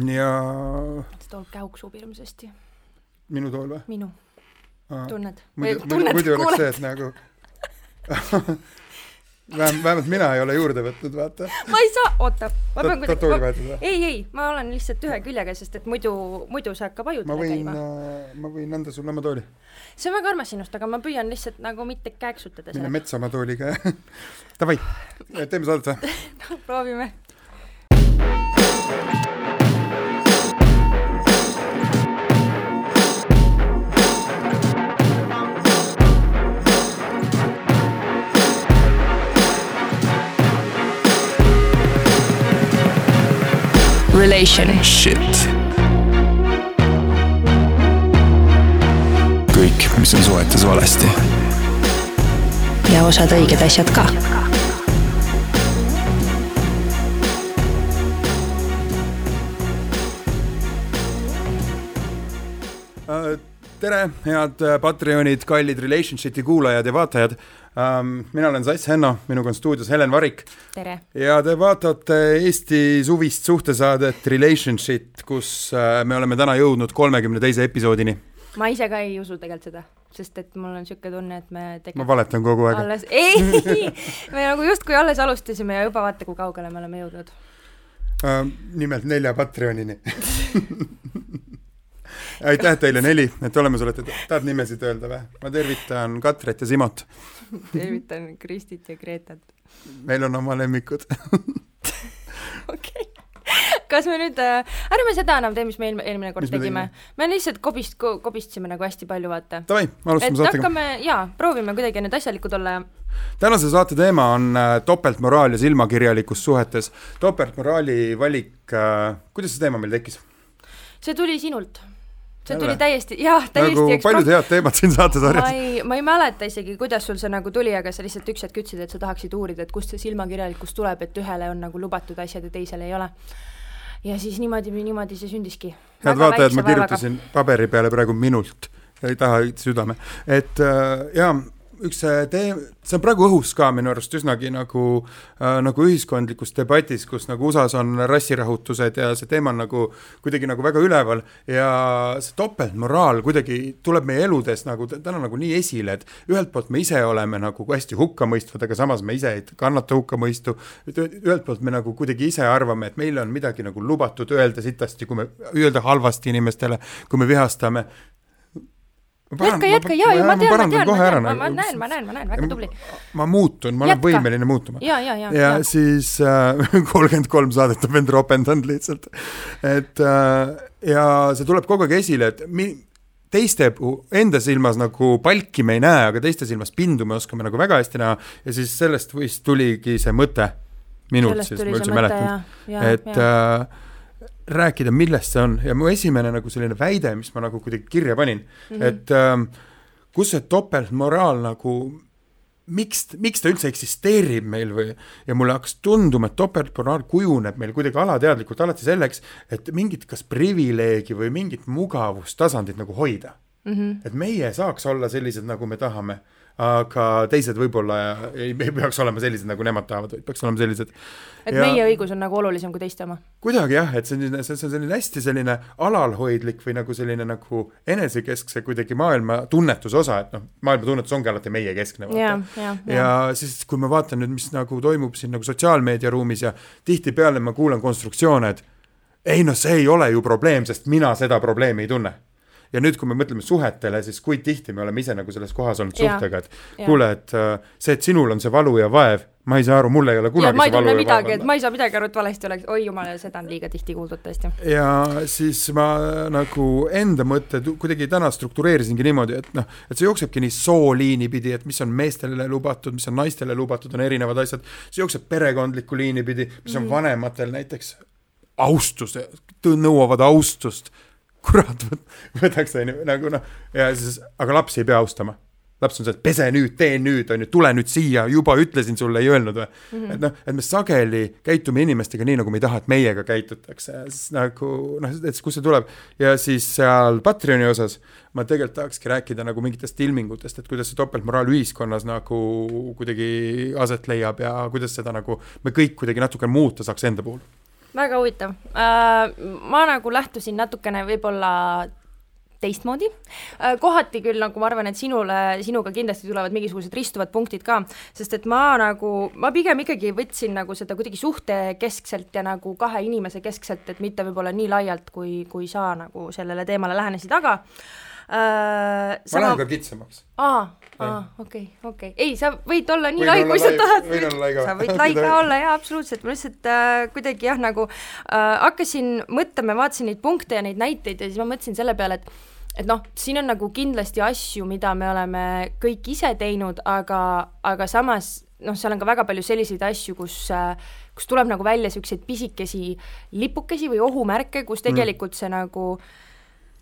ja tool käuksub hirmsasti. minu tool või? minu, tunned? muidu, oleks see, et nagu vähem, vähemalt mina ei ole juurde võtnud, vaata. ma ei saa, oota, ma pean kuidagi, vahetada. ei, ei, ma olen lihtsalt ühe küljega, sest et muidu, muidu see hakkab ma ajudele käima., ma võin anda sulle oma tooli. see on väga armas sinust, aga ma püüan lihtsalt nagu mitte kääksutada mine metsa oma tooliga davai, teeme saadet või? proovime. Relation. Shit. kõik, mis on suhetes valesti. ja osad õiged asjad ka. tere, head äh, Patreonid, kallid Relationshipi kuulajad ja vaatajad. mina olen Sass Henno, minuga on stuudios Helen Varik tere. ja te vaatate Eesti suvist suhtesaadet Relationship, kus äh, me oleme täna jõudnud kolmekümne teise episoodini. ma ise ka ei usu tegelikult seda, sest et mul on niisugune tunne, et me ma tegelikult valetan kogu aeg. alles, ei, me nagu justkui alles alustasime ja juba vaata, kui kaugele me oleme jõudnud. Äh, nimelt nelja Patreonini. aitäh teile neli, et olemas olete, tahad nimesid öelda või? ma tervitan Katrit ja Simot, tervitan Kristit ja Gretat. meil on oma lemmikud. okei. kas me nüüd äh,, ärme seda enam tee, mis me eelmine, eelmine kord Mis me tegime. me lihtsalt kobist-, kobistasime nagu hästi palju, vaata. Davai, alustame saatega. hakkame, jaa, proovime kuidagi nüüd asjalikud olla ja tänase saate teema on äh, topeltmoraal ja silmakirjalikkus suhetes. topeltmoraali valik äh,, kuidas see teema meil tekkis? see tuli sinult. See tuli täiesti, jah, täiesti nagu paljud head teemad siin ma saatesarjas. ei, ma ei mäleta isegi, kuidas sul see nagu tuli, aga sa lihtsalt üks hetk ütlesid, et sa tahaksid uurida, et kust see silmakirjalikkus tuleb, et ühele on nagu lubatud asjad ja teisele ei ole. ja siis niimoodi, niimoodi see sündiski. head vaatajad, ma kirjutasin paberi peale praegu minult, ei taha südame, et äh, jaa, üks see tee-, see on praegu õhus ka minu arust üsnagi nagu äh,, nagu ühiskondlikus debatis, kus nagu USA-s on rassirahutused ja see teema on nagu kuidagi nagu väga üleval ja see topeltmoraal kuidagi tuleb meie eludes nagu täna nagu nii esile, et ühelt poolt me ise oleme nagu hästi hukkamõistvad, aga samas me ise ei kannata hukkamõistu, ühelt poolt me nagu kuidagi ise arvame, et meile on midagi nagu lubatud öelda sitasti, kui me, öelda halvasti inimestele, kui me vihastame. jätka, jätka, jaa, jaa, ma tean, ma tean, ma tean, ma nagu näen, ma näen, ma näen, väga tubli. ma muutun, ma olen võimeline muutuma. ja, ja, ja, ja siis kolmkümmend kolm saadet on end ropendanud lihtsalt. et äh, ja see tuleb kogu aeg esile, et mi-, teiste enda silmas nagu palki me ei näe, aga teiste silmas pindu me oskame nagu väga hästi näha ja siis sellest vist tuligi see mõte minult sellest siis, ma üldse mäletan et ja. äh, rääkida, millest see on ja mu esimene nagu selline väide, mis ma nagu kuidagi kirja panin mm. -hmm. et äh, kus see topeltmoraal nagu, miks, miks ta üldse eksisteerib meil või, ja mulle hakkas tunduma, et topeltmoraal kujuneb meil kuidagi alateadlikult alati selleks, et mingit kas privileegi või mingit mugavustasandit nagu hoida Mm -hmm. et meie saaks olla sellised, nagu me tahame, aga teised võib-olla ei, ei peaks olema sellised, nagu nemad tahavad, vaid peaks olema sellised et ja- meie õigus on nagu olulisem kui teiste oma. kuidagi jah, et selline, see on selline hästi selline alalhoidlik või nagu selline nagu enesekeskse kuidagi maailma tunnetuse osa, et noh, maailma tunnetus ongi alati meiekeskne. ja, ja, ja. ja siis, kui ma vaatan nüüd, mis nagu toimub siin nagu sotsiaalmeedia ruumis ja tihtipeale ma kuulan konstruktsioone, et ei noh, see ei ole ju probleem, sest mina seda probleemi ei tunne ja nüüd, kui me mõtleme suhetele, siis kui tihti me oleme ise nagu selles kohas olnud Jaa, suhtega, et kuule, et äh, see, et sinul on see valu ja vaev, ma ei saa aru, mul ei ole ja kunagi ma ei tunne ja midagi, vaev et ma ei saa midagi aru, et valesti oleks, oi jumal, seda on liiga tihti kuuldud tõesti. ja siis ma nagu enda mõtted kuidagi täna struktureerisingi niimoodi, et noh, et see jooksebki nii sooliini pidi, et mis on meestele lubatud, mis on naistele lubatud, on erinevad asjad, see jookseb perekondlikku liini pidi, mis on vanematel näiteks austus, nõuavad austust, kurat, võtaks onju nagu noh, ja siis, aga lapsi ei pea austama laps on see, et pese nüüd, tee nüüd, on ju, tule nüüd siia, juba ütlesin sulle, ei öelnud või mm. -hmm. et noh, et me sageli käitume inimestega nii, nagu me ei taha, et meiega käitutakse, siis nagu noh, et kust see tuleb ja siis seal Patreoni osas ma tegelikult tahakski rääkida nagu mingitest ilmingutest, et kuidas see topeltmoraal ühiskonnas nagu kuidagi aset leiab ja kuidas seda nagu me kõik kuidagi natuke muuta saaks enda puhul väga huvitav uh,. ma nagu lähtusin natukene võib-olla teistmoodi. kohati küll nagu ma arvan, et sinule, sinuga kindlasti tulevad mingisugused ristuvad punktid ka, sest et ma nagu, ma pigem ikkagi võtsin nagu seda kuidagi suhtekeskselt ja nagu kahe inimese keskselt, et mitte võib-olla nii laialt, kui, kui sa nagu sellele teemale lähenesid, aga äh, sama... ma lähen ka kitsamaks. aa, aa, okei, okei, ei, sa võid olla nii lai, kui sa tahad. võin olla lai ka. sa võid lai ka olla, jaa, absoluutselt, ma lihtsalt äh, kuidagi jah, nagu äh, hakkasin mõtlema, vaatasin neid punkte ja neid näiteid ja siis ma mõtlesin selle peale, et et noh, siin on nagu kindlasti asju, mida me oleme kõik ise teinud, aga, aga samas noh, seal on ka väga palju selliseid asju, kus kus tuleb nagu välja niisuguseid pisikesi lipukesi või ohumärke, kus mm. tegelikult see nagu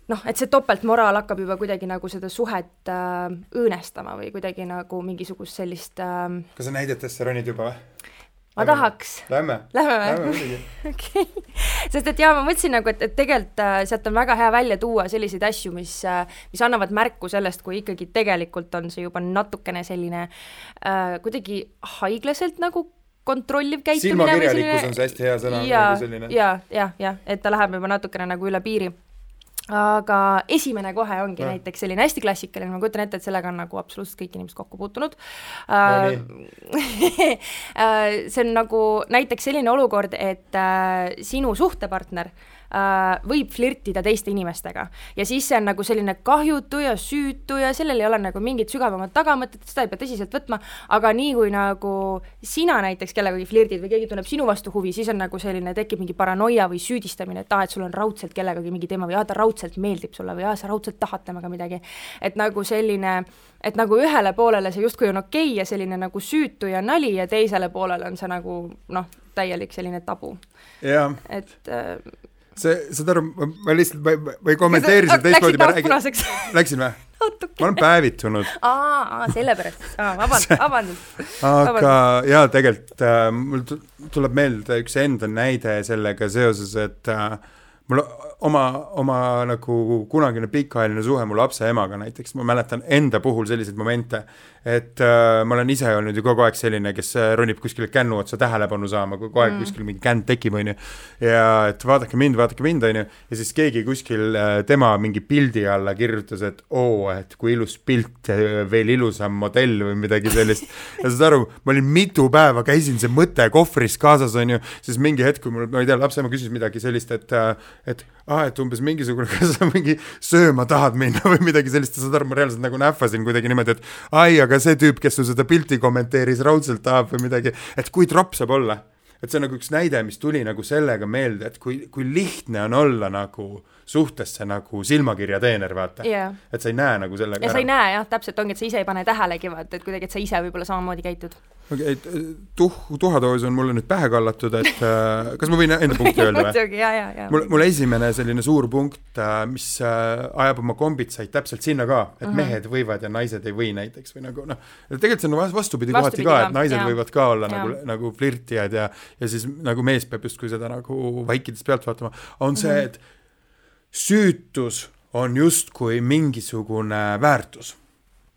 noh, et see topeltmoraal hakkab juba kuidagi nagu seda suhet äh, õõnestama või kuidagi nagu mingisugust sellist äh, kas sa näidetesse ronid juba või? ma Lähme. tahaks. Lähme. Lähme või? okei. sest et jaa, ma mõtlesin nagu, et, et tegelikult äh, sealt on väga hea välja tuua selliseid asju, mis äh,, mis annavad märku sellest, kui ikkagi tegelikult on see juba natukene selline äh, kuidagi haiglaselt nagu kontrolliv käitumine. silmakirjalikkus on see hästi hea sõna. ja nagu, ja, ja, ja, et ta läheb juba natukene nagu üle piiri aga esimene kohe ongi ja. näiteks selline hästi klassikaline, ma kujutan ette, et sellega on nagu absoluutselt kõik inimesed kokku puutunud no,. Äh, see on nagu näiteks selline olukord, et äh, sinu suhtepartner äh, võib flirtida teiste inimestega. ja siis see on nagu selline kahjutu ja süütu ja sellel ei ole nagu mingit sügavamat tagamõtet, seda ei pea tõsiselt võtma, aga nii kui nagu sina näiteks kellegagi flirdid või keegi tunneb sinu vastu huvi, siis on nagu selline, tekib mingi paranoia või süüdistamine, et aa, et sul on raudselt kellegagi mingi teema või aa, ta raudselt meeldib sulle või aa, sa raudselt tahad temaga midagi. et nagu selline, et nagu ühele poolele see justkui on okei okay ja selline nagu süütu ja nali ja teisele poolele on see nagu noh, täielik selline tabu. et äh, see, saad aru, ma lihtsalt, ma, ma ei kommenteeri seda teistmoodi, ma räägin. Läksin või? ma olen päevitunud. aa, aa, sellepärast, aa, vabandust, vabandust. aga jaa, tegelikult äh, mul tuleb meelde üks enda näide sellega seoses, et äh, mul oma, oma nagu kunagine pikaajaline suhe mu lapse emaga näiteks, ma mäletan enda puhul selliseid momente, et äh, ma olen ise olnud ju kogu aeg selline, kes äh, ronib kuskile kännu otsa tähelepanu saama, kogu aeg mm. kuskil mingi känd tekib, on ju. ja et vaadake mind, vaadake mind, on ju, ja siis keegi kuskil äh, tema mingi pildi alla kirjutas, et oo, et kui ilus pilt, veel ilusam modell või midagi sellist. ja saad aru, ma olin mitu päeva, käisin see mõte kohvris kaasas, on ju, siis mingi hetk, kui mul, ma ei tea, lapseema küsis midagi sellist, et, äh, et aa, et umbes mingisugune, kas sa mingi sööma tahad minna või midagi sellist, saad aru, ma reaalselt nagu nähvasin kuidagi niimoodi, et ai, aga see tüüp, kes sul seda pilti kommenteeris, raudselt tahab või midagi, et kui tropp saab olla. et see on nagu üks näide, mis tuli nagu sellega meelde, et kui, kui lihtne on olla nagu suhtesse nagu silmakirjateener, vaata. Yeah.. et sa ei näe nagu sellega ja ära. sa ei näe jah, täpselt ongi, et sa ise ei pane tähelegi, vaata, et kuidagi, et sa ise võib-olla samamoodi käitud okei okay,, äh, tuh, tuhatoos on mulle nüüd pähe kallatud, et äh, kas ma võin enda punkti öelda või? muidugi, ja, ja, ja. mul, mul esimene selline suur punkt äh,, mis ajab oma kombitsaid täpselt sinna ka, et uh. -huh. mehed võivad ja naised ei või näiteks või nagu noh, tegelikult see on vastupidi, kohati ka, et naised ja. võivad ka olla ja. nagu, nagu flirtijad ja, ja siis nagu mees peab justkui seda nagu vaikides pealt vaatama, on see, mhm. et süütus on justkui mingisugune väärtus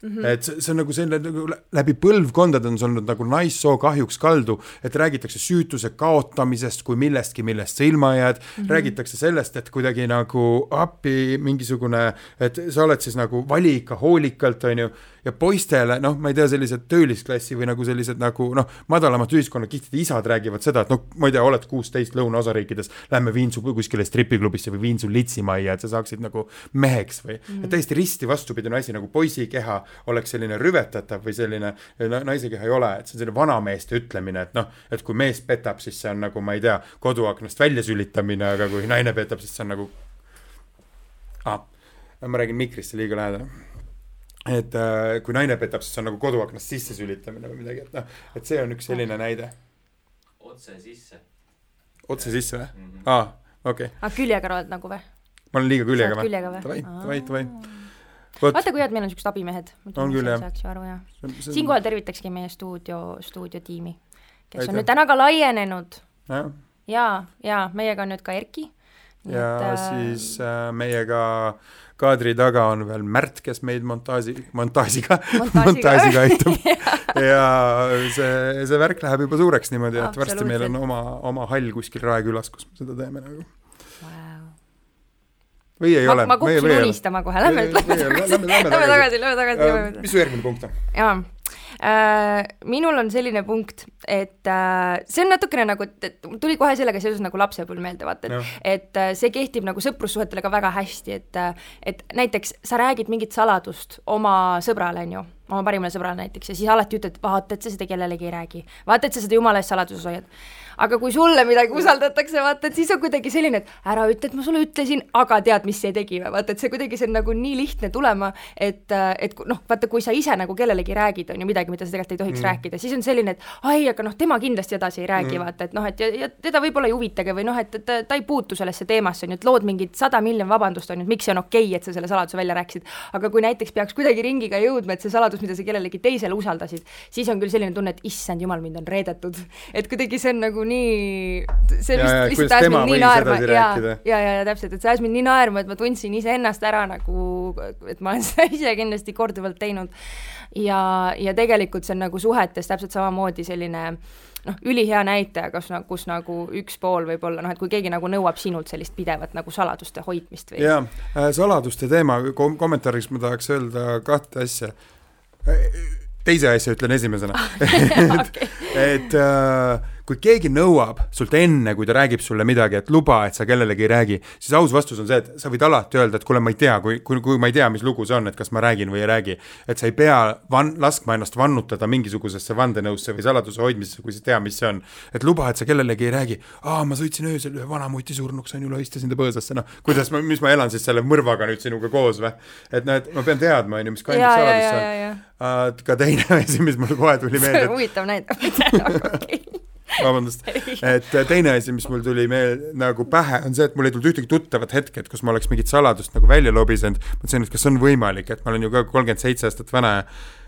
Mm -hmm. et see, see on nagu selline nagu läbi põlvkondade on see olnud nagu naissoo kahjuks kaldu, et räägitakse süütuse kaotamisest kui millestki, millest sa ilma jääd mm, -hmm. räägitakse sellest, et kuidagi nagu appi mingisugune, et sa oled siis nagu vali ikka hoolikalt, on ju ja poistele, noh, ma ei tea, sellised töölisklassi või nagu sellised nagu noh, madalamat ühiskonnakihtide isad räägivad seda, et noh, ma ei tea, oled kuusteist lõunaosariikides, lähme viin su kuskile stripiklubisse või viin su litsimajja, et sa saaksid nagu meheks või mm. -hmm. täiesti risti vastupidine asi, nagu poisi keha oleks selline rüvetatav või selline, naise keha ei ole, et see on selline vanameeste ütlemine, et noh, et kui mees petab, siis see on nagu, ma ei tea, koduaknast välja sülitamine, aga kui naine petab, siis see on nagu ah, ma räägin mikrisse liiga lähedal et äh, kui naine petab, siis on nagu koduaknast sisse sülitamine või midagi, et noh, et see on üks selline näide. otse sisse. otse sisse või mm -hmm.? aa, okei okay.. aa, küljega oled nagu või? ma olen liiga küljega või? Davai, davai, davai. vaata, kui head meil on siuksed abimehed. on küll, jah. saaks ju aru, jah. siinkohal tervitakski meie stuudio, stuudiotiimi, kes Aitäh. on nüüd täna ka laienenud. ja, ja, ja meiega on nüüd ka Erki ja Et, äh, siis äh, meiega kaadri taga on veel Märt, kes meid montaaži, montaažiga, Montaažiga. aitab ja see, see värk läheb juba suureks niimoodi, et varsti meil on oma, oma hall kuskil Raekülas, kus me seda teeme nagu. wow. või ei ma, ole? ma kukkusin unistama kohe, lähme, tagasi, lähme tagasi, lähme tagasi, lähme tagasi. mis su järgmine punkt on? jaa minul on selline punkt, et äh, see on natukene nagu, et tuli kohe sellega seoses nagu lapsepõlv meelde, vaata, et et äh, see kehtib nagu sõprussuhetele ka väga hästi, et äh, et näiteks sa räägid mingit saladust oma sõbrale, on ju, oma parimale sõbrale näiteks ja siis alati ütled, vaata, et sa seda kellelegi ei räägi. vaata, et sa seda jumala eest saladuses hoiad. Aga kui sulle midagi usaldatakse, vaata, et siis on kuidagi selline, et ära ütle, et ma sulle ütlesin, aga tead, mis see tegi või vaata, et see kuidagi, see on nagu nii lihtne tulema, et, et noh, vaata, kui sa ise nagu kellelegi räägid, on ju midagi, mida sa tegelikult ei tohiks mm. rääkida, siis on selline, et ai, aga noh, tema kindlasti edasi ei räägi mm., vaata, et noh, et ja, ja teda võib-olla ei huvitagi või noh, et ta, ta ei puutu sellesse teemasse, on ju, et lood mingid sada miljonit vabandust, on ju, et miks see on okei okay,, et sa selle saladuse välja rääkisid. aga kui näiteks peaks kuidagi ringiga jõudma, et see saladus, mida sa kellelegi teisele usaldasid, siis on küll selline tunne, et issand jumal, mind on reedetud. et kuidagi see on nagu nii, see Ja, vist lihtsalt ajas mind nii naerma ja, ja, ja, ja täpselt, et see ajas mind nii naerma, et ma tundsin iseennast ära nagu, et ma olen seda ise kindlasti korduvalt teinud. ja, ja tegelikult see on nagu suhetes täpselt samamoodi selline noh, ülihea näitaja, kas nagu, kus nagu üks pool võib olla noh, et kui keegi nagu nõuab sinult sellist pidevat nagu saladuste hoidmist või jaa, saladuste teema kom, kommentaariks ma tahaks öelda kahte asja. teise asja ütlen esimesena Okei. et äh, kui keegi nõuab sult enne, kui ta räägib sulle midagi, et luba, et sa kellelegi ei räägi, siis aus vastus on see, et sa võid alati öelda, et kuule, ma ei tea, kui, kui, kui ma ei tea, mis lugu see on, et kas ma räägin või ei räägi. et sa ei pea van-, laskma ennast vannutada mingisugusesse vandenõusse või saladuse hoidmisesse, kui sa ei tea, mis see on. et luba, et sa kellelegi ei räägi, aa, ma sõitsin öösel ühe vanamuti surnuks, on ju, lohistasin ta põõsasse, noh, kuidas ma, mis ma elan siis selle mõrvaga nüüd sinuga koos või? et noh, et ma pean teadma, on ju, mis kandis saladus see on. ka teine asi, mis mul kohe tuli meelde, huvitav näide, okei. vabandust, et teine asi, mis mul tuli meel, nagu pähe, on see, et mul ei tulnud ühtegi tuttavat hetke, et kus ma oleks mingit saladust nagu välja lobisenud, mõtlesin, et kas on võimalik, et ma olen ju ka kolmkümmend seitse aastat vana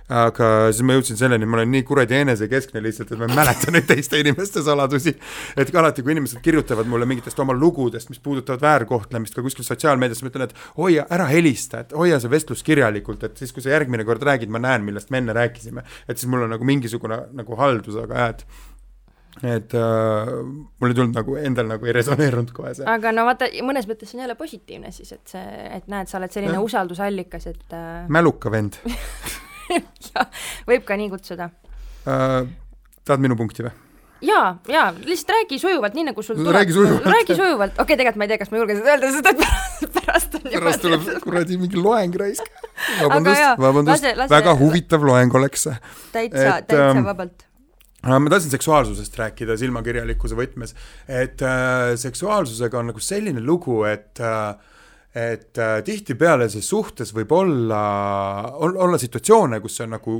aga siis ma jõudsin selleni, ma olen nii kuradi enesekeskne lihtsalt, et ma ei mäleta neid teiste inimeste saladusi. et alati, kui inimesed kirjutavad mulle mingitest oma lugudest, mis puudutavad väärkohtlemist ka kuskil sotsiaalmeedias, ma ütlen, et hoia, ära helista, et hoia see vestlus kirjalikult, et siis, kui sa järgmine kord räägid, ma näen, millest me enne rääkisime. et siis mul on nagu mingisugune nagu haldus, aga jah, et et äh, mul ei tulnud nagu endal nagu ei resoneerunud kohe see. aga no vaata, mõnes mõttes see on jälle positiivne siis, et see, et näed, sa oled selline Jah. usaldusallikas, et äh, mäluka vend jah, võib ka nii kutsuda. äh,. tahad minu punkti või? jaa, jaa, lihtsalt räägi sujuvalt, nii nagu sul tuleb. Räägi sujuvalt. räägi sujuvalt, okei okay,, tegelikult ma ei tea, kas ma julgen seda öelda, sest et pärast, pärast on pärast tuleb kuradi mingi loeng raisk. Aga vabandust vabandust lase-, lase- väga huvitav loeng oleks see. täitsa, täitsa ähm, vabalt. Ma tahtsin seksuaalsusest rääkida silmakirjalikkuse võtmes, et äh, seksuaalsusega on nagu selline lugu, et äh, et äh, tihtipeale see suhtes võib olla, olla situatsioone, kus see on nagu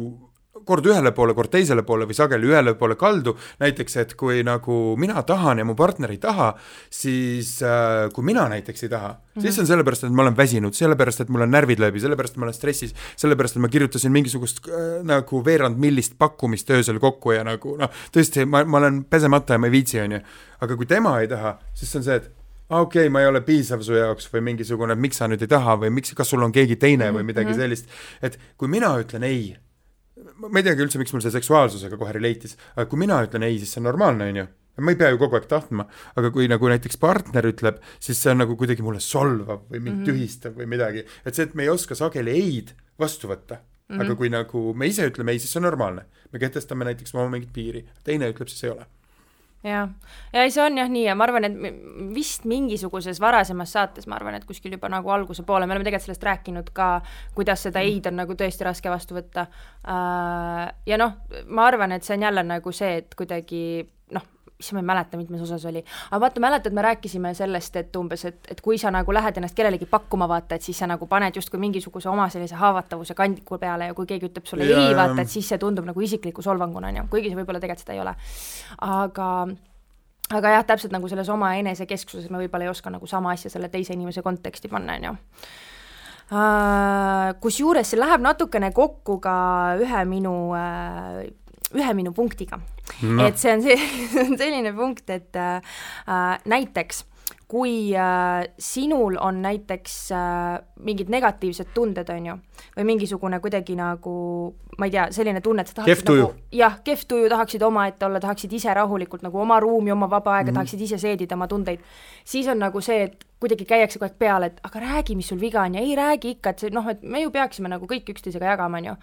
kord ühele poole, kord teisele poole või sageli ühele poole kaldu, näiteks et kui nagu mina tahan ja mu partner ei taha, siis äh, kui mina näiteks ei taha mm, -hmm. siis see on sellepärast, et ma olen väsinud, sellepärast, et mul on närvid läbi, sellepärast, et ma olen stressis, sellepärast, et ma kirjutasin mingisugust äh, nagu veerand millist pakkumist öösel kokku ja nagu noh, tõesti, ma, ma olen pesemata ja ma ei viitsi, onju. aga kui tema ei taha, siis on see, et okei okay,, ma ei ole piisav su jaoks või mingisugune, miks sa nüüd ei taha või miks, kas sul on keegi teine või midagi sellist, et kui mina ütlen ei ma ei teagi üldse, miks mul see seksuaalsusega kohe relate'is, aga kui mina ütlen ei, siis see on normaalne, on ju. ma ei pea ju kogu aeg tahtma, aga kui nagu näiteks partner ütleb, siis see on nagu kuidagi mulle solvav või mind mm -hmm. tühistav või midagi. et see, et me ei oska sageli ei-d vastu võtta mm, -hmm. aga kui nagu me ise ütleme ei, siis see on normaalne. me kehtestame näiteks oma mingit piiri, teine ütleb, siis ei ole. jah, ja ei, see on jah nii ja ma arvan, et vist mingisuguses varasemas saates, ma arvan, et kuskil juba nagu alguse poole, me oleme tegelikult sellest rääkinud ka, kuidas seda ei-d on nagu tõesti raske vastu võtta. ja noh, ma arvan, et see on jälle nagu see, et kuidagi noh, issand, ma ei mäleta, mitmes osas oli, aga vaata, mäletad, me rääkisime sellest, et umbes, et, et kui sa nagu lähed ennast kellelegi pakkuma, vaata, et siis sa nagu paned justkui mingisuguse oma sellise haavatavuse kandiku peale ja kui keegi ütleb sulle Jaa. ei, vaata, et siis see tundub nagu isikliku solvanguna, on ju, kuigi see võib-olla tegelikult seda ei ole. aga aga jah, täpselt nagu selles oma enesekesksuses me võib-olla ei oska nagu sama asja selle teise inimese konteksti panna, on ju. Kusjuures see läheb natukene kokku ka ühe minu, ühe minu punktiga no.. et see on see, see on selline punkt, et äh, näiteks kui äh, sinul on näiteks äh, mingid negatiivsed tunded, on ju, või mingisugune kuidagi nagu ma ei tea, selline tunne, et sa tahaksid Kehv tuju. nagu jah, kehv tuju, tahaksid omaette olla, tahaksid ise rahulikult nagu oma ruumi, oma vaba aega mm, -hmm. tahaksid ise seedida oma tundeid, siis on nagu see, et kuidagi käiakse kogu aeg peale, et aga räägi, mis sul viga on ja ei räägi ikka, et see noh, et me ju peaksime nagu kõik üksteisega jagama, on ju.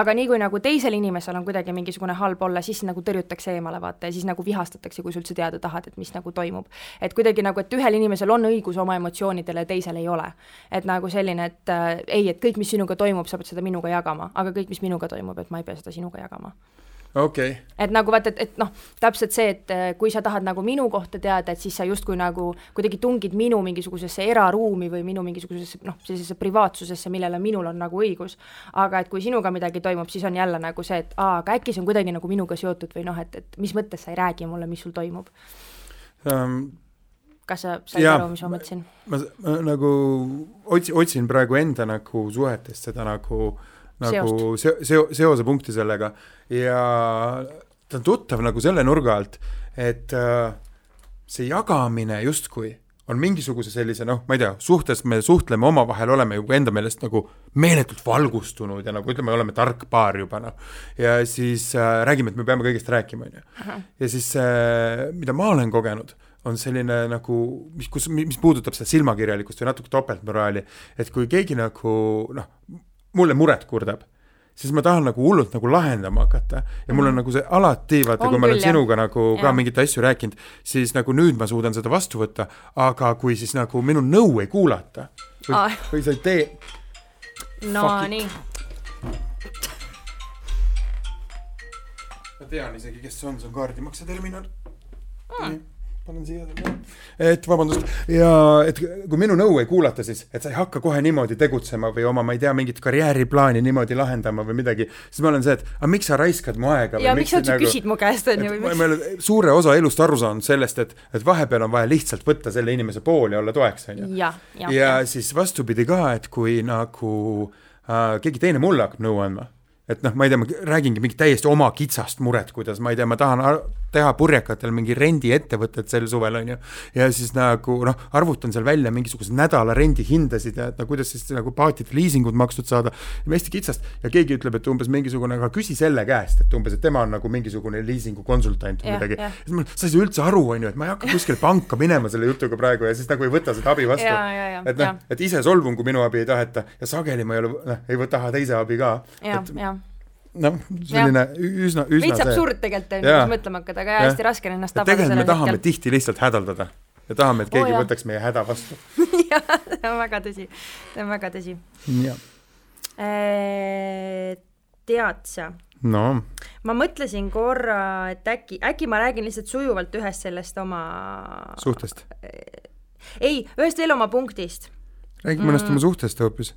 aga nii, kui nagu teisel inimesel on kuidagi mingisugune halb olla, siis nagu tõrjutakse eemale, vaata, ja siis nagu vihastatakse, kui sa üldse teada tahad, et mis nagu toimub. et kuidagi nagu, et ühel inimesel on õigus oma emotsioonidele ja teisel ei ole. et nagu selline, et äh, ei, et kõik, mis sinuga toimub, sa pead seda minuga jagama, aga kõik, mis minuga toimub, et ma ei pea seda sinuga jagama okay. et nagu vaata, et, et noh, täpselt see, et äh, kui sa tahad nagu minu kohta teada, et siis sa justkui nagu kuidagi tungid minu mingisugusesse eraruumi või minu mingisugusesse noh, sellisesse privaatsusesse, millele minul on nagu õigus. aga et kui sinuga midagi toimub, siis on jälle nagu see, et aa, aga äkki see on kuidagi nagu minuga seotud või noh, et, et mis mõttes sa ei räägi mulle, mis sul toimub um, kas sa said Jaa. aru, mis ma mõtlesin? ma, nagu otsi-, otsin praegu enda nagu suhetest seda nagu nagu seo-, seo-, seosepunkti sellega ja ta on tuttav nagu selle nurga alt, et äh, see jagamine justkui on mingisuguse sellise noh, ma ei tea, suhtes me suhtleme omavahel, oleme ju enda meelest nagu meeletult valgustunud ja nagu ütleme, oleme tark paar juba noh. ja siis äh, räägime, et me peame kõigest rääkima, on ju. ja siis äh, mida ma olen kogenud, on selline nagu, mis, kus, mis puudutab seda silmakirjalikkust või natuke topeltmoraali, et kui keegi nagu noh, mulle muret kurdab, siis ma tahan nagu hullult nagu lahendama hakata ja mul on nagu see alati, vaata, kui ma olen sinuga nagu ka Jah. mingeid asju rääkinud, siis nagu nüüd ma suudan seda vastu võtta, aga kui siis nagu minu nõu ei kuulata või, Aa. või sa ei tee, no nii, ma tean isegi, kes see on, see on kaardimakseterminal hmm. Panen siia et vabandust, ja et kui minu nõu ei kuulata, siis et sa ei hakka kohe niimoodi tegutsema või oma, ma ei tea, mingit karjääriplaani niimoodi lahendama või midagi, siis ma olen see, et aga miks sa raiskad mu aega ja miks sa üldse küsid mu käest, on ju, või miks ma olen suure osa elust aru saanud sellest, et, et vahepeal on vaja lihtsalt võtta selle inimese pool ja olla toeks, on ju. jah, jah, ja jah. siis vastupidi ka, et kui nagu äh, keegi teine mulle hakkab nõu andma, et noh, ma ei tea, ma räägingi mingit täiesti oma kitsast muret, kuidas ma ei tea, ma tahan teha purjekatel mingi rendiettevõtet sel suvel, on ju. ja siis nagu noh, arvutan seal välja mingisugused nädala rendihindasid ja et no kuidas siis nagu paatide liisingud makstud saada. hästi kitsast ja keegi ütleb, et umbes mingisugune, aga küsi selle käest, et umbes, et tema on nagu mingisugune liisingu konsultant või midagi. siis ma, sa ei saa üldse aru, on ju, et ma ei hakka kuskile panka minema selle jutuga praegu ja siis nagu ei võta seda abi vastu. Et noh et ise solvun, kui minu abi ei taheta ja sageli ma ei ole, noh, ei taha teise abi ka. jah, jah noh, selline ü- üsna, üsna veits absurd tegelikult on ju, kus mõtlema hakata, aga jah, hästi raske on ennast tabada tegelikult me tahame hetkel. tihti lihtsalt hädaldada ja tahame, et keegi Oo, oh, võtaks meie häda vastu. jah, see on väga tõsi, see on väga tõsi. jah, tead sa, no ma mõtlesin korra, et äkki, äkki ma räägin lihtsalt sujuvalt ühest sellest oma suhtest. ei, ühest veel oma punktist, räägi mõnest Mm. oma suhtest hoopis.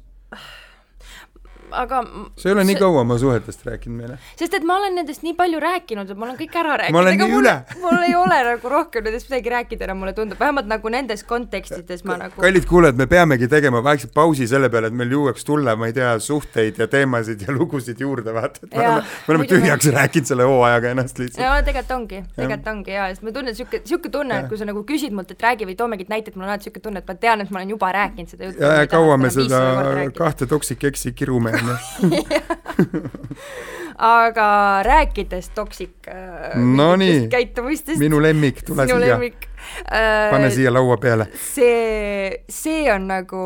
Aga sa ei ole nii kaua oma suhetest rääkinud meile. sest et ma olen nendest nii palju rääkinud, et ma olen kõik ära rääkinud. Ma olen nii mul, üle. mul ei ole nagu rohkem nendest midagi rääkida enam, mulle tundub, vähemalt nagu nendes kontekstides ma nagu kallid kuulajad, me peamegi tegema vaikselt pausi selle peale, et meil jõuaks tulla, ma ei tea, suhteid ja teemasid ja lugusid juurde, vaata, et me Jaa, oleme, me oleme muidu me- tühjaks rääkinud selle hooajaga ennast lihtsalt. ja tegelikult ongi, tegelikult ongi ja, sest ma tunnen siuke, siuke tunne, et kui sa nagu küsid mult, et räägi või too mingit näitet, mul on alati siuke tunne, et ma tean, et ma olen juba rääkinud seda juttu. ja, ja kaua me seda kahte toksik eksi kirume, onju. aga rääkides toksik äh, No nii. käitumistest, minu lemmik, tule sinu siia, äh, pane siia laua peale. see, see on nagu,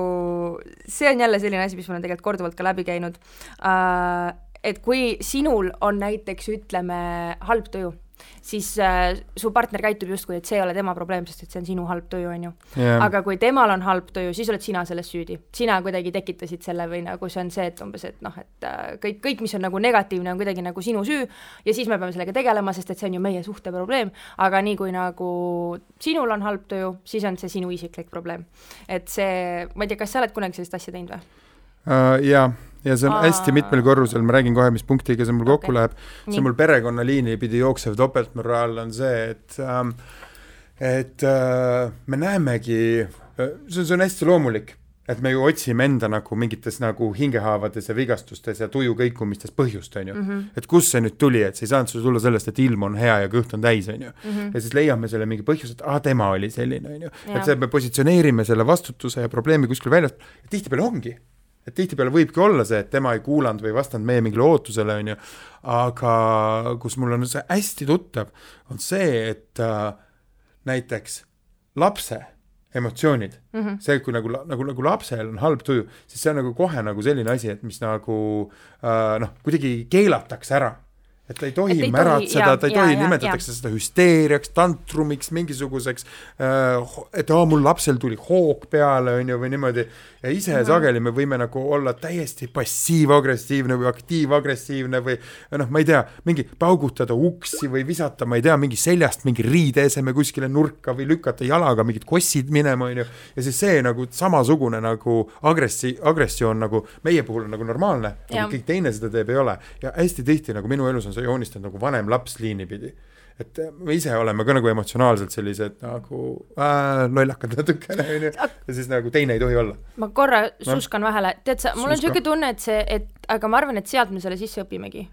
see on jälle selline asi, mis mul on tegelikult korduvalt ka läbi käinud uh,. et kui sinul on näiteks ütleme halb tuju, siis uh, su partner käitub justkui, et see ei ole tema probleem, sest et see on sinu halb tuju, on ju. Jah. aga kui temal on halb tuju, siis oled sina selles süüdi. sina kuidagi tekitasid selle või nagu see on see, et umbes, et noh, et äh, kõik, kõik, mis on nagu negatiivne, on kuidagi nagu sinu süü ja siis me peame sellega tegelema, sest et see on ju meie suhte probleem. aga nii kui nagu sinul on halb tuju, siis on see sinu isiklik probleem. et see, ma ei tea, kas sa oled kunagi sellist asja teinud või? uh,. ja, ja see on Aa. hästi mitmel korrusel, ma räägin kohe, mis punktiga see mul kokku Okei. läheb. see Nii. mul perekonnaliini pidi jooksev topeltmoraal on see, et ähm,, et äh, me näemegi, see on, see on hästi loomulik, et me ju otsime enda nagu mingites nagu hingehaavades ja vigastustes ja tuju kõikumistes põhjust, on ju mm. -hmm. et kust see nüüd tuli, et see ei saanud sulle tulla sellest, et ilm on hea ja kõht on täis, on ju. ja siis leiame selle mingi põhjuse, et aa, tema oli selline, on ju. et see, me positsioneerime selle vastutuse ja probleemi kuskil väljas ja tihtipeale ongi et tihtipeale võibki olla see, et tema ei kuulanud või ei vastanud meie mingile ootusele, on ju, aga kus mul on see hästi tuttav, on see, et äh, näiteks lapse emotsioonid mm, -hmm. see, kui nagu, nagu, nagu lapsel on halb tuju, siis see on nagu kohe nagu selline asi, et mis nagu äh, noh, kuidagi keelatakse ära et ta ei tohi ei märatseda, ta ei tohi, nimetatakse seda hüsteeriaks, tantrumiks, mingisuguseks äh,, et aa, mul lapsel tuli hoog peale, on ju, või niimoodi, ja ise mm -hmm. sageli me võime nagu olla täiesti passiiv-agressiivne või aktiiv-agressiivne või noh, ma ei tea, mingi paugutada uksi või visata, ma ei tea, mingi seljast mingi riideeseme kuskile nurka või lükata jalaga mingid kossid minema, on ju, ja siis see nagu samasugune nagu agressi-, agressioon nagu meie puhul on nagu normaalne, aga kõik teine seda teeb, ei ole. ja hästi tihti nagu minu elus on see joonistanud nagu vanem laps liini pidi et me ise oleme ka nagu emotsionaalselt sellised nagu äh, lollakad natukene, onju, ja siis nagu teine ei tohi olla. ma korra suskan no. vahele, tead sa, mul Suska. on niisugune tunne, et see, et aga ma arvan, et sealt me selle sisse õpimegi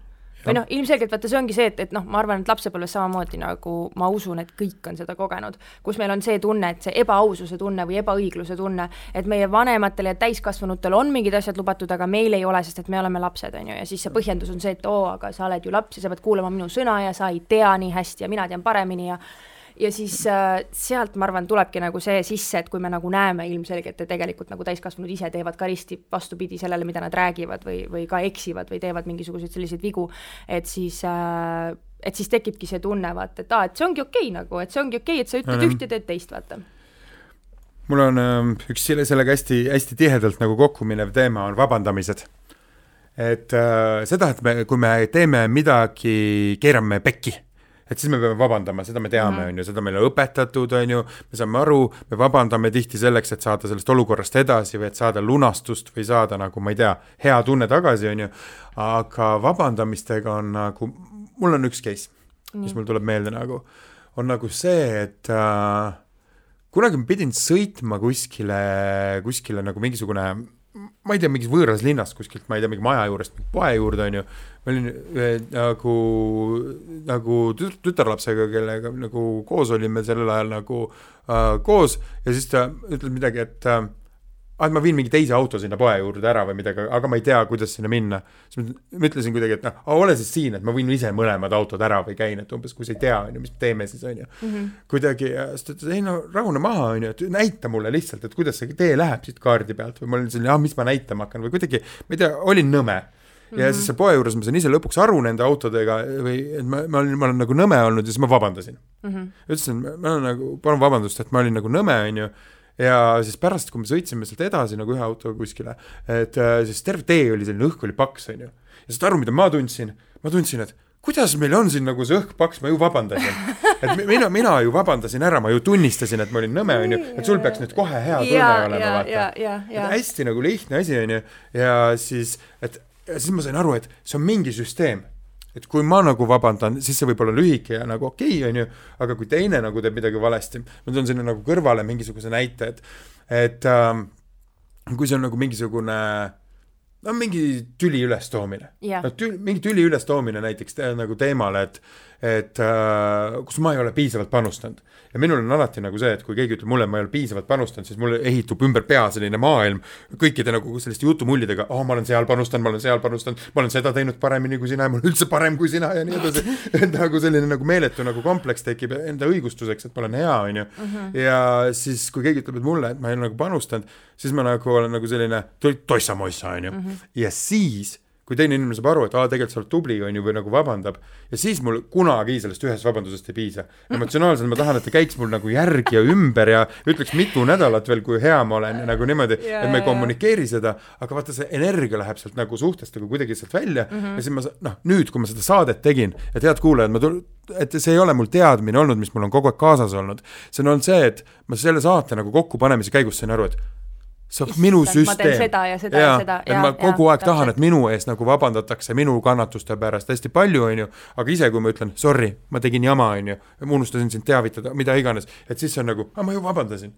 või noh, ilmselgelt vaata, see ongi see, et, et noh, ma arvan, et lapsepõlves samamoodi nagu ma usun, et kõik on seda kogenud, kus meil on see tunne, et see ebaaususe tunne või ebaõigluse tunne, et meie vanematel ja täiskasvanutel on mingid asjad lubatud, aga meil ei ole, sest et me oleme lapsed, on ju, ja siis see põhjendus on see, et oo, aga sa oled ju laps ja sa pead kuulama minu sõna ja sa ei tea nii hästi ja mina tean paremini ja ja siis äh, sealt ma arvan, tulebki nagu see sisse, et kui me nagu näeme ilmselgelt, et tegelikult nagu täiskasvanud ise teevad ka risti vastupidi sellele, mida nad räägivad või, või ka eksivad või teevad mingisuguseid selliseid vigu, et siis äh, et siis tekibki see tunne, vaata, et aa, et see ongi okei okay, nagu, et see ongi okei okay,, et sa ütled üht ja teed teist, vaata. Mul on äh, üks selle, sellega hästi, hästi tihedalt nagu kokku minev teema on vabandamised. et äh, seda, et me, kui me teeme midagi, keerame pekki et siis me peame vabandama, seda me teame, mhm. on ju, seda meile õpetatud, on ju, me saame aru, me vabandame tihti selleks, et saada sellest olukorrast edasi või et saada lunastust või saada nagu, ma ei tea, hea tunne tagasi, on ju, aga vabandamistega on nagu, mul on üks case, mis mul tuleb meelde nagu, on nagu see, et äh, kunagi ma pidin sõitma kuskile, kuskile nagu mingisugune ma ei tea, mingis võõras linnas kuskilt, ma ei tea, mingi maja juurest poe juurde, on ju, ma olin äh, nagu, nagu tütarlapsega, kellega nagu koos olime sellel ajal nagu äh, koos ja siis ta ütles midagi, et äh, ah, et ma viin mingi teise auto sinna poe juurde ära või midagi, aga ma ei tea, kuidas sinna minna. siis ma ütlesin kuidagi, et noh, ole siis siin, et ma võin ise mõlemad autod ära või käin, et umbes, kui sa ei tea, on ju, mis me teeme siis, on ju. Mhm. kuidagi, siis ta ütles, ei no rahune maha, on ju, et näita mulle lihtsalt, et kuidas see tee läheb siit kaardi pealt või ma olin selline, ah, mis ma näitama hakkan või kuidagi, ma ei tea, olin nõme ja mm -hmm. siis seal poe juures ma sain ise lõpuks aru nende autodega või et ma, ma olin, ma olen nagu nõme olnud ja siis ma vabandasin mm. -hmm. ütlesin, ma olen nagu, palun vabandust, et ma olin nagu nõme, on ju ja siis pärast, kui me sõitsime sealt edasi nagu ühe autoga kuskile, et äh, siis terve tee oli selline, õhk oli paks, on ju. ja saad aru, mida ma tundsin? ma tundsin, et kuidas meil on siin nagu see õhk paks, ma ju vabandasin. et mina, mina ju vabandasin ära, ma ju tunnistasin, et ma olin nõme, onju, et sul peaks nüüd kohe hea tunne ja, olema, vaata. hästi nagu lihtne asi, onju, ja siis, et ja siis ma sain aru, et see on mingi süsteem et kui ma nagu vabandan, siis see võib olla lühike ja nagu okei okay,, on ju, aga kui teine nagu teeb midagi valesti, ma toon sinna nagu kõrvale mingisuguse näite, et, et ähm, kui see on nagu mingisugune no mingi tüli ülestoomine. Yeah.. no tül-, mingi tüli ülestoomine näiteks te, nagu teemale, et et äh, kus ma ei ole piisavalt panustanud. ja minul on alati nagu see, et kui keegi ütleb mulle, ma ei ole piisavalt panustanud, siis mul ehitub ümber pea selline maailm kõikide nagu selliste jutumullidega, oh, ma olen seal panustanud, ma olen seal panustanud, ma olen seda teinud paremini kui sina ja ma olen üldse parem kui sina ja nii edasi. et nagu selline nagu meeletu nagu kompleks tekib enda õigustuseks, et ma olen hea, on ju. Mhm. ja siis, kui keegi ütleb, et mulle, et ma ei ole nagu panustanud, siis ma nagu olen nagu selline tossa-mossa, on ju. Mhm. ja siis kui teine inimene saab aru, et aa, tegelikult sa oled tubli, on ju, või nagu vabandab, ja siis mul kunagi sellest ühest vabandusest ei piisa. emotsionaalselt ma tahan, et ta käiks mul nagu järgi ja ümber ja ütleks mitu nädalat veel, kui hea ma olen nagu niimoodi yeah,, et me ei kommunikeeri seda, aga vaata, see energia läheb sealt nagu suhtest nagu kuidagi sealt välja mm -hmm. ja siis ma noh, nüüd, kui ma seda saadet tegin, et head kuulajad, ma tul-, et see ei ole mul teadmine olnud, mis mul on kogu aeg kaasas olnud, see on olnud see, et ma selle saate nagu kokkupanemise käigus sain aru, et see on minu süsteem. seda ja seda ja, ja seda. et ma kogu ja, aeg tahan, et minu eest nagu vabandatakse minu kannatuste pärast hästi palju, on ju, aga ise, kui ma ütlen sorry, ma tegin jama, on ju, ma unustasin sind teavitada, mida iganes, et siis see on nagu, aa, ma ju vabandasin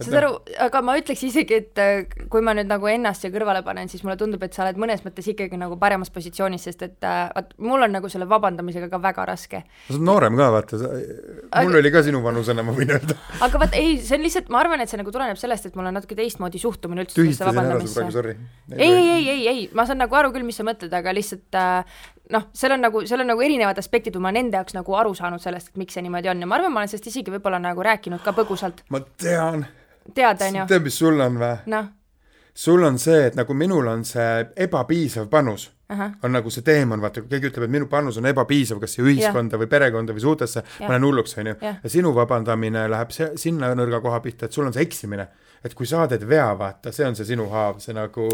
saad aru, aga ma ütleks isegi, et äh, kui ma nüüd nagu ennast siia kõrvale panen, siis mulle tundub, et sa oled mõnes mõttes ikkagi nagu paremas positsioonis, sest et äh, vaat mul on nagu selle vabandamisega ka väga raske. sa oled noorem ka, vaata, mul oli ka sinu vanusena, ma võin öelda. aga vaat ei, see on lihtsalt, ma arvan, et see nagu tuleneb sellest, et mul on natuke teistmoodi suhtumine üldse sellesse vabandamisse. ei, ei, ei, ei, ei, ma saan nagu aru küll, mis sa mõtled, aga lihtsalt äh, noh, seal on nagu, seal on nagu erinevad aspektid või ma olen enda jaoks nagu aru saanud sellest, et miks see niimoodi on ja ma arvan, ma olen sellest isegi võib-olla nagu rääkinud ka põgusalt, ma tean, tead, on ju, tead, mis sul on või? noh, sul on see, et nagu minul on see ebapiisav panus, ahah, on nagu see teemant, vaata, kui keegi ütleb, et minu panus on ebapiisav, kas siia ühiskonda või perekonda või suhtesse, ma lähen hulluks, onju. Jah. ja sinu vabandamine läheb se- sinna nõrga koha pihta, et sul on see eksimine. et kui sa teed vea, vaata, see on see sinu haav, see nagu,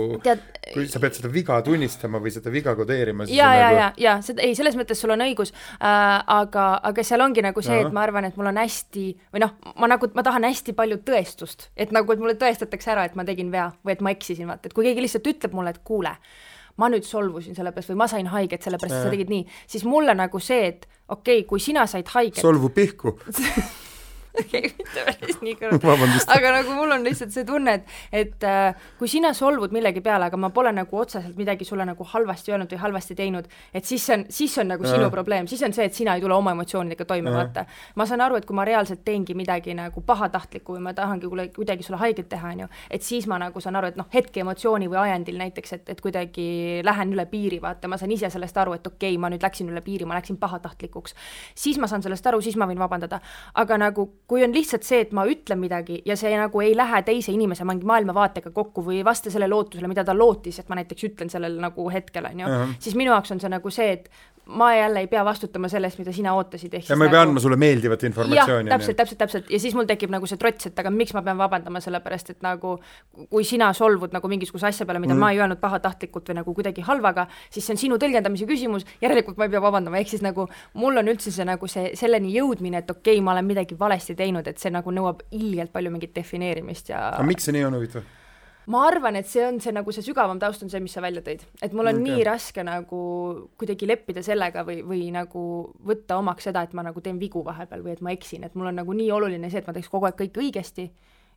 kui sa pead seda viga tunnistama või seda viga kodeerima, ja, on ja, nagu ja, ja seda, ei, selles mõttes sul on õigus äh,, aga, aga seal ongi nagu see, et ma arvan, et mul on hästi või noh, ma nagu, ma tahan hästi palju tõestust, et nagu, et mulle tõestatakse ära, et ma tegin vea või et ma eksisin, vaata, et kui keegi lihtsalt ütleb mulle, et kuule, ma nüüd solvusin selle pärast või ma sain haiget sellepärast, et sa tegid nii, siis mulle nagu see, et okei okay,, kui sina said haiget, solvu pihku, okei, mitte päris nii kõrval, vabandust. aga nagu mul on lihtsalt see tunne, et, et äh, kui sina solvud millegi peale, aga ma pole nagu otseselt midagi sulle nagu halvasti öelnud või halvasti teinud, et siis see on, siis on nagu sinu Jah. probleem, siis on see, et sina ei tule oma emotsioonidega toime, Jah. vaata. ma saan aru, et kui ma reaalselt teengi midagi nagu pahatahtlikku või ma tahangi kuidagi sulle haiget teha, on ju, et siis ma nagu saan aru, et noh, hetke emotsiooni või ajendil näiteks, et, et kuidagi lähen üle piiri, vaata, ma saan ise sellest aru, et okei okay,, ma nüüd läksin üle piiri, ma läksin pahatahtlikuks. siis ma saan sellest aru, siis ma võin vabandada. aga nagu, kui on lihtsalt see, et ma ütlen midagi ja see nagu ei lähe teise inimese mingi maailmavaatega kokku või ei vasta selle lootusele, mida ta lootis, et ma näiteks ütlen sellel nagu hetkel, on ju siis minu jaoks on see nagu see, et ma jälle ei pea vastutama selle eest, mida sina ootasid, ehk ja ma ei pea andma sulle meeldivat informatsiooni. täpselt, täpselt, täpselt ja siis mul tekib nagu see trots, et aga miks ma pean vabandama, sellepärast et nagu kui sina solvud nagu mingisuguse asja peale, mida mm. ma ei öelnud pahatahtlikult või nagu kuidagi halvaga, siis see on sinu tõlgendamise küsimus, järelikult ma ei pea vabandama, ehk siis nagu mul on üldse see nagu see selleni jõudmine, et okei okay,, ma olen midagi valesti teinud, et see nagu nõuab ilgelt palju mingit defineerimist ja aga miks see nii on huvitav? Ma arvan, et see on see nagu see sügavam taust on see, mis sa välja tõid, et mul on okay. nii raske nagu kuidagi leppida sellega või, või nagu võtta omaks seda, et ma nagu teen vigu vahepeal või et ma eksin, et mul on nagu nii oluline see, et ma teeks kogu aeg kõike õigesti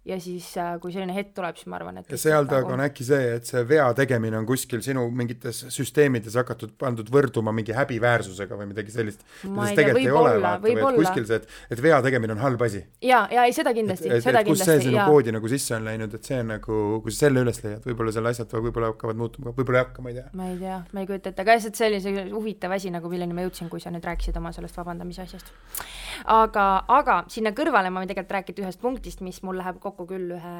ja siis, kui selline hetk tuleb, siis ma arvan, et ja seal taga on äkki see, et see vea tegemine on kuskil sinu mingites süsteemides hakatud, pandud võrduma mingi häbiväärsusega või midagi sellist. Võib-olla, võib-olla. kuskil see, et, et vea tegemine on halb asi. ja, ja ei seda kindlasti, seda et kus see kindlasti sinu ja koodi nagu sisse on läinud, et see on nagu, kui sa selle üles leiad, võib-olla seal asjad võib-olla hakkavad muutuma, võib-olla ei hakka, ma ei tea. ma ei tea, ma ei kujuta ette, aga lihtsalt see oli see huvitav asi nagu, milleni ma jõudsin, kui sa nüüd rääkisid oma sellest vabandamise asjast. aga, aga sinna kõrvale ma võin tegelikult rääkida ühest punktist, mis mul läheb kokku küll ühe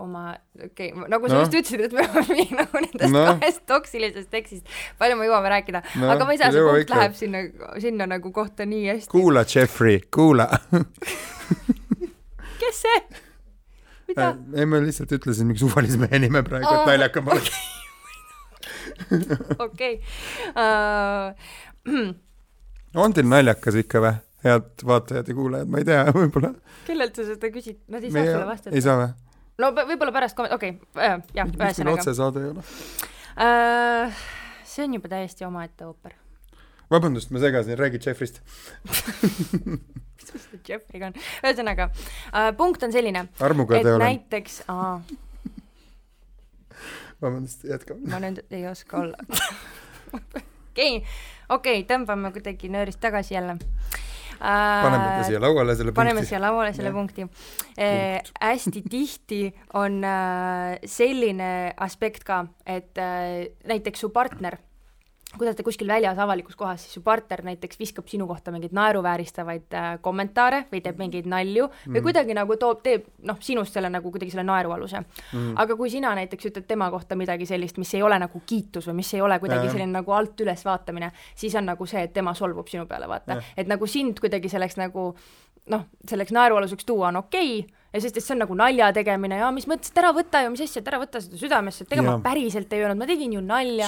oma, okei okay,, nagu sa Noh. just ütlesid, et me oleme nii nagu nendest Noh. kahest toksilisest tekstist, palju me jõuame rääkida no,, aga ma ei saa, see punkt läheb sinna, sinna nagu kohta nii hästi. kuula, Jeffrey, kuula. kes see? mida? ei, ma lihtsalt ütlesin mingi suvalise mehe nime praegu, et Aa, naljakam oleks. okei. Äh, on teil naljakas ikka või? Head vaatajad ja kuulajad, ma ei tea, võib-olla kellelt sa seda küsid, nad ei saa sulle vastata ei. saa või? no võib-olla pärast kom-, okei okay,, jah, miks meil ühesõnaga. otsesaade ei ole? Äh, see on juba täiesti omaette ooper. vabandust, ma segasin, räägi Jeffrist. mis see Jeffrey'ga on? ühesõnaga äh,, punkt on selline, armuga et te olen, näiteks, vabandust, jätkame. ma nüüd ei oska olla. okei, okei, tõmbame kuidagi nöörist tagasi jälle äh, paneme ta siia lauale, selle paneme punkti. siia lauale selle Jah. punkti eh,. hästi tihti on äh, selline aspekt ka, et äh, näiteks su partner, kui te olete kuskil väljas avalikus kohas, siis su partner näiteks viskab sinu kohta mingeid naeruvääristavaid äh, kommentaare või teeb mingeid nalju mm. või kuidagi nagu toob, teeb noh, sinust selle nagu kuidagi selle naerualuse mm.. aga kui sina näiteks ütled tema kohta midagi sellist, mis ei ole nagu kiitus või mis ei ole kuidagi Jaa. selline nagu alt üles vaatamine, siis on nagu see, et tema solvub sinu peale, vaata et nagu sind kuidagi selleks nagu noh, selleks naerualuseks tuua on okei okay, ja sest, et see on nagu nalja tegemine ja mis mõttes, et ära võta ju, mis asja, et ära võta seda südamesse, et ega ma päriselt ei öelnud, ma tegin ju nalja.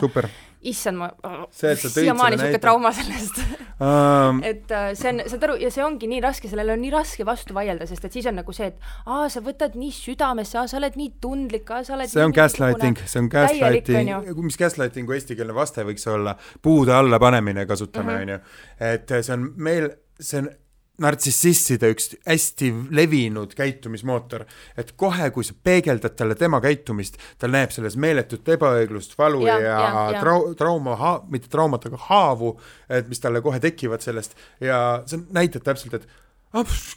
issand, ma siiamaani näite- trauma sellest um. et äh, see on, saad aru, ja see ongi nii raske, sellele on nii raske vastu vaielda, sest et siis on nagu see, et aa, sa võtad nii südamesse, aa, sa oled nii tundlik, aa, sa oled see on gaslighting, see on gaslighting on, mis gaslightingu eestikeelne vaste võiks olla, puude alla panemine kasutame, Mhm. onju. et see on meil, see on nartsissistide üks hästi levinud käitumismootor, et kohe, kui sa peegeldad talle tema käitumist, ta näeb selles meeletut ebaõiglust, valu ja, Ja, ja, trau-, trauma, mitte traumat, aga haavu, et mis talle kohe tekivad sellest. ja see näitab täpselt, et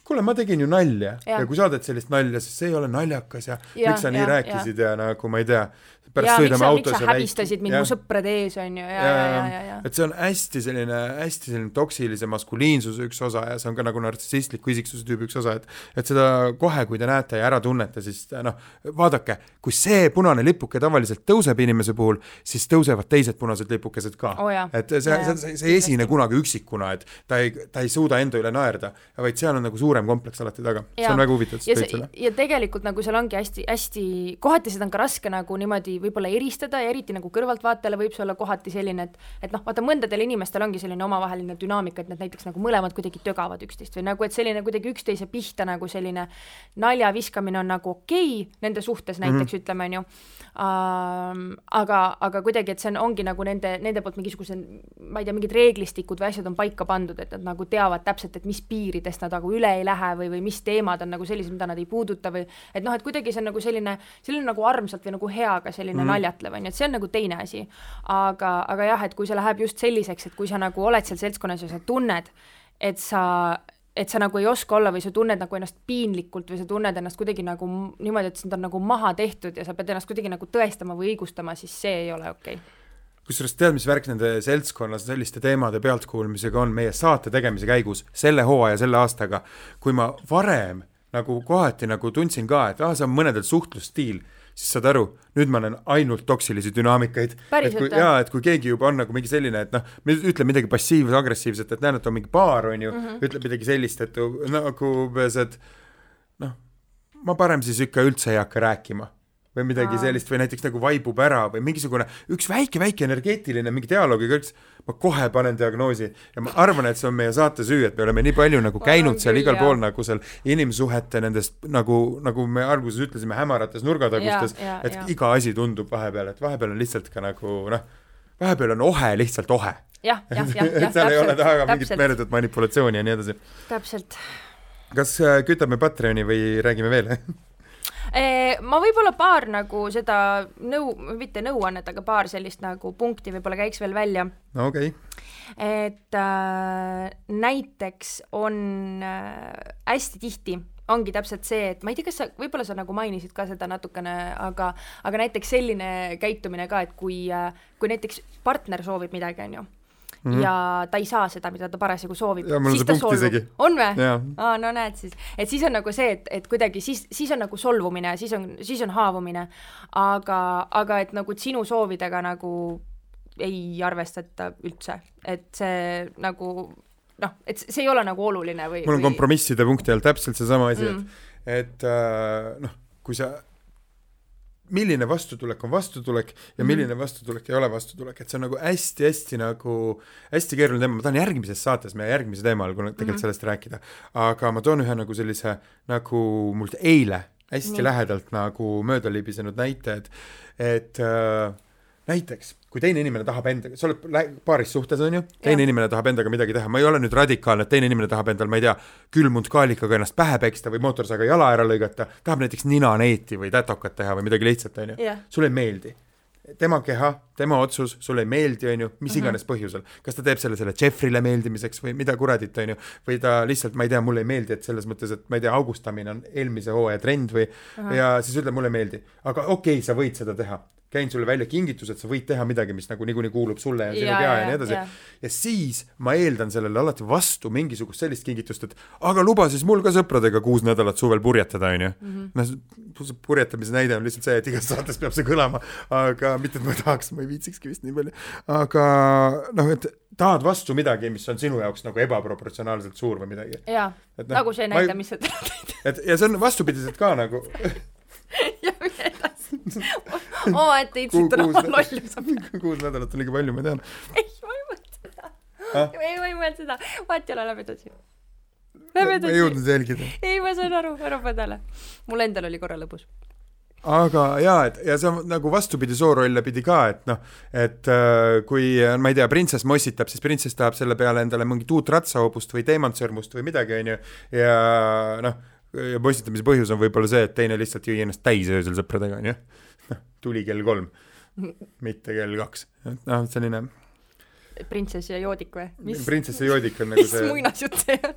kuule, ma tegin ju nalja ja. Ja. ja kui sa teed sellist nalja, siis see ei ole naljakas ja, ja Ja, miks sa nii ja, rääkisid ja. ja nagu ma ei tea, ja pärast miks sõidame sa, miks autos sa ja häbistasid mind mu sõprade ees, on ju, ja, ja, ja, ja, ja. et see on hästi selline, hästi selline toksilise maskuliinsuse üks osa ja see on ka nagu nartsissistliku isiksuse tüübi üks osa, et et seda kohe, kui te näete ja ära tunnete, siis noh, vaadake, kui see punane lipuke tavaliselt tõuseb inimese puhul, siis tõusevad teised punased lipukesed ka jaa. et see, see, see, see ei esine kunagi üksikuna, et ta ei, ta ei suuda enda üle naerda, vaid seal on nagu suurem kompleks alati taga. see on väga huvitav, see selle. ja tegelikult nagu seal ongi hästi-hästi, kohati seda on ka raske nagu niimoodi võib-olla eristada ja eriti nagu kõrvaltvaatajale võib see olla kohati selline, et et noh, vaata mõndadel inimestel ongi selline omavaheline dünaamika, et nad näiteks nagu mõlemad kuidagi tögavad üksteist või nagu, et selline kuidagi üksteise pihta nagu selline nalja viskamine on nagu okei okay, nende suhtes näiteks mm -hmm. ütleme, on ju ähm, aga, aga kuidagi, et see on, ongi nagu nende, nende poolt mingisugused, ma ei tea, mingid reeglistikud või asjad on paika pandud, et nad nagu teavad täpselt, et mis piiridest nad nagu üle ei lähe või, või mis teemad on nagu sellised, mida nad ei puuduta või et noh, et kuidagi see on nagu selline, selline nagu armsalt või nagu heaga selline mm. naljatlev, on ju, et see on nagu teine asi. aga, aga jah, et kui see läheb just selliseks, et kui sa nagu oled seal seltskonnas ja sa tunned, et sa et sa nagu ei oska olla või sa tunned nagu ennast piinlikult või sa tunned ennast kuidagi nagu niimoodi, et sind on nagu maha tehtud ja sa pead ennast kuidagi nagu tõestama või õigustama, siis see ei ole okei okay. Kusjuures tead, mis värk nende seltskonnas selliste teemade pealtkuulamisega on meie saate tegemise käigus selle hooaja, selle aastaga, kui ma varem nagu kohati nagu tundsin ka, et ah, see on mõnedel suhtlusstiil, siis saad aru, nüüd ma näen ainult toksilisi dünaamikaid. et kui, jaa, et kui keegi juba on nagu mingi selline, et noh, ütleb midagi passiivse-agressiivset, et näen, et on mingi paar, on ju mm, -hmm. ütleb midagi sellist, et nagu umbes, et noh, ma parem siis ikka üldse ei hakka rääkima või midagi sellist või näiteks nagu vaibub ära või mingisugune üks väike-väike energeetiline mingi dialoogi kõrts, ma kohe panen diagnoosi ja ma arvan, et see on meie saate süü, et me oleme nii palju nagu käinud seal igal pool nagu seal inimsuhete nendest nagu, nagu me alguses ütlesime, hämarates nurgatagustes, Ja, ja, et ja. iga asi tundub vahepeal, et vahepeal on lihtsalt ka nagu noh, vahepeal on ohe lihtsalt ohe. jah, jah, jah, jah, seal ei ole taga mingit täpselt, meeletut manipulatsiooni ja nii edasi. täpselt. kas äh, kütame Patreoni või räägime veel ma võib-olla paar nagu seda nõu, mitte nõuannet, aga paar sellist nagu punkti võib-olla käiks veel välja no okei okay. et äh, näiteks on äh, hästi tihti ongi täpselt see, et ma ei tea, kas sa, võib-olla sa nagu mainisid ka seda natukene, aga, aga näiteks selline käitumine ka, et kui äh,, kui näiteks partner soovib midagi, on ju mm, -hmm. ja ta ei saa seda, mida ta parasjagu soovib, siis ta solvub. on või? Aa, no näed siis, et siis on nagu see, et, et kuidagi siis, siis on nagu solvumine siis on, siis on haavumine, aga, aga et nagu sinu soovidega nagu ei arvestata üldse, et see nagu noh, et see ei ole nagu oluline või mul on või... kompromisside punkti all täpselt seesama asi mm., et et äh, noh, kui sa milline vastutulek on vastutulek ja Mhm. milline vastutulek ei ole vastutulek, et see on nagu hästi-hästi nagu hästi keeruline teema, ma tahan järgmises saates meie järgmise teema all tegelikult Mhm. sellest rääkida, aga ma toon ühe nagu sellise nagu mult eile hästi Nii. lähedalt nagu mööda libisenud näite, et et äh, näiteks kui teine inimene tahab endaga, sa oled paaris suhtes, on ju, teine Jah. inimene tahab endaga midagi teha, ma ei ole nüüd radikaalne, et teine inimene tahab endal, ma ei tea, külmunud kaalikaga ennast pähe peksta või mootorsaaga jala ära lõigata, tahab näiteks ninaneeti või tätokat teha või midagi lihtsat, on ju sulle ei meeldi. tema keha, tema otsus, sulle ei meeldi, on ju, mis Mhm. iganes põhjusel. kas ta teeb selle selle Jeffrile meeldimiseks või mida kuradit, on ju, või ta lihtsalt, ma ei tea, mulle ei meeldi, et selles mõttes, et ma ei tea, augustamine on eelmise hooaja trend või ja siis ütleb, mulle ei meeldi. aga okei okay,, sa võid seda teha. Käin sulle välja kingitused, sa võid teha midagi, mis nagu niikuinii kuulub sulle ja sinu Ja, pea ja, ja, nii edasi ja.. siis ma eeldan sellele alati vastu mingisugust sellist kingitust, et aga luba siis mul ka sõpradega kuus nädalat suvel purjetada, onju. Mhm. noh, purjetamise näide on lihtsalt see, et igas saates peab see kõlama, aga mitte, et ma tahaks, ma ei viitsikski vist nii palju, aga noh, et tahad vastu midagi, mis on sinu jaoks nagu ebaproportsionaalselt suur või midagi. jaa noh, nagu see näide, mis sa tõid et ja see on vastupidiselt ka nagu ja mine edasi. omaette Kuhu- itsitud oma lollus. kuus nädalat on liiga palju, ma tean. ei, ma ei mõelnud seda Ah?. ei, ma ei mõelnud seda. vaat ei ole, lähme edasi. Lähme ma ei edasi. jõudnud jälgida. ei, ma saan aru, ära põdele. mul endal oli korra lõbus. aga jaa, et ja see on nagu vastupidi soorolle pidi ka, et noh, et äh, kui ma ei tea, printsess mossitab, siis printsess tahab selle peale endale mingit uut ratsahoobust või teemantsõrmust või midagi, onju, ja noh, ja mossitamise põhjus on võib-olla see, et teine lihtsalt jõi ennast täis öösel sõpradega, onju. noh, tuli kell kolm, mitte kell kaks, et noh, selline printsess ja joodik või? mis, printsess ja joodik on nagu mis see muinasjutt see on?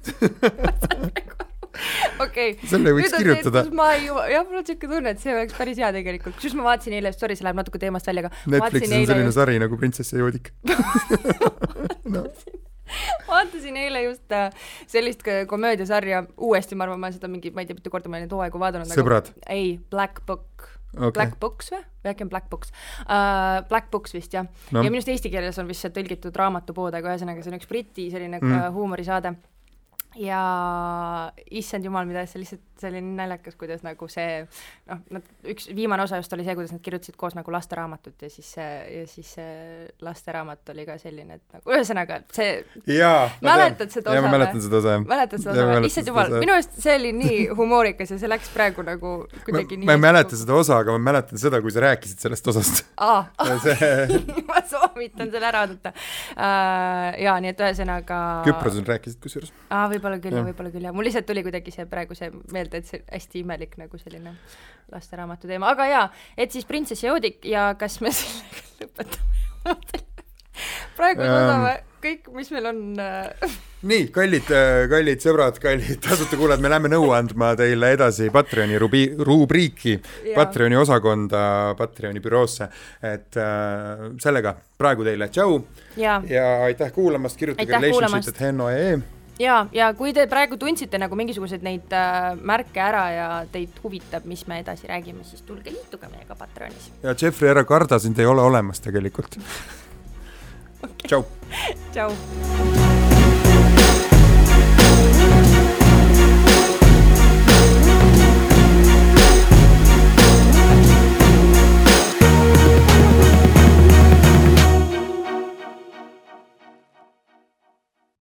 okei. selle võiks kirjutada. ma ei, jah, mul on siuke tunne, et see oleks päris hea tegelikult, kusjuures ma vaatasin eile, sorry, see läheb natuke teemast välja, aga Netflixis on selline just... sari nagu Printsess ja joodik no. vaatasin eile just äh, sellist komöödiasarja uuesti, ma arvan, ma seda mingi, ma ei tea, mitu korda ma olen neid hooaegu vaadanud. sõbrad? ei, Black Book okay.. Black Books või? või äkki on Black Books uh,? Black Books vist jah no.. ja minu arust eesti keeles on vist see tõlgitud raamatupood, aga ühesõnaga see on üks Briti selline mm. huumorisaade ja issand jumal, mida see lihtsalt, see oli nii naljakas, kuidas nagu see noh, nad, üks viimane osa just oli see, kuidas nad kirjutasid koos nagu lasteraamatut ja siis see, ja siis see lasteraamat oli ka selline, et nagu ühesõnaga, see jaa, mäletad seda osa või? mäletan seda osa, jah. mäletad seda osa või? issand jumal, minu arust see oli nii humoorikas ja see läks praegu nagu kuidagi ma, nii ma ei mäleta seda osa, aga ma mäletan seda, kui sa rääkisid sellest osast. aa, ma soovitan selle ära vaadata uh,. jaa, nii et ühesõnaga Küprosel rääkisid kusjuures. aa, võib-olla küll, võib-olla küll, jah. mul lihtsalt tuli kuidagi see praegu see meelde, et see hästi imelik nagu selline lasteraamatu teema, aga jaa, et siis Printsess ja joodik ja kas me sellega lõpetame? Praegu suudame ähm. kõik, mis meil on äh, nii, kallid, äh, kallid sõbrad, kallid tasuta kuulajad, me läheme nõu andma teile edasi Patreoni rubi-, rubriiki, Patreoni osakonda, Patreoni büroosse, et äh, sellega praegu teile tšau. Ja, ja aitäh kuulamast, kirjutage relationship.henno.ee ja, ja kui te praegu tundsite nagu mingisuguseid neid äh, märke ära ja teid huvitab, mis me edasi räägime, siis tulge liituge meiega Patreonis. ja Jeffrey, ära karda, sind ei ole olemas tegelikult okay.. tšau. tšau.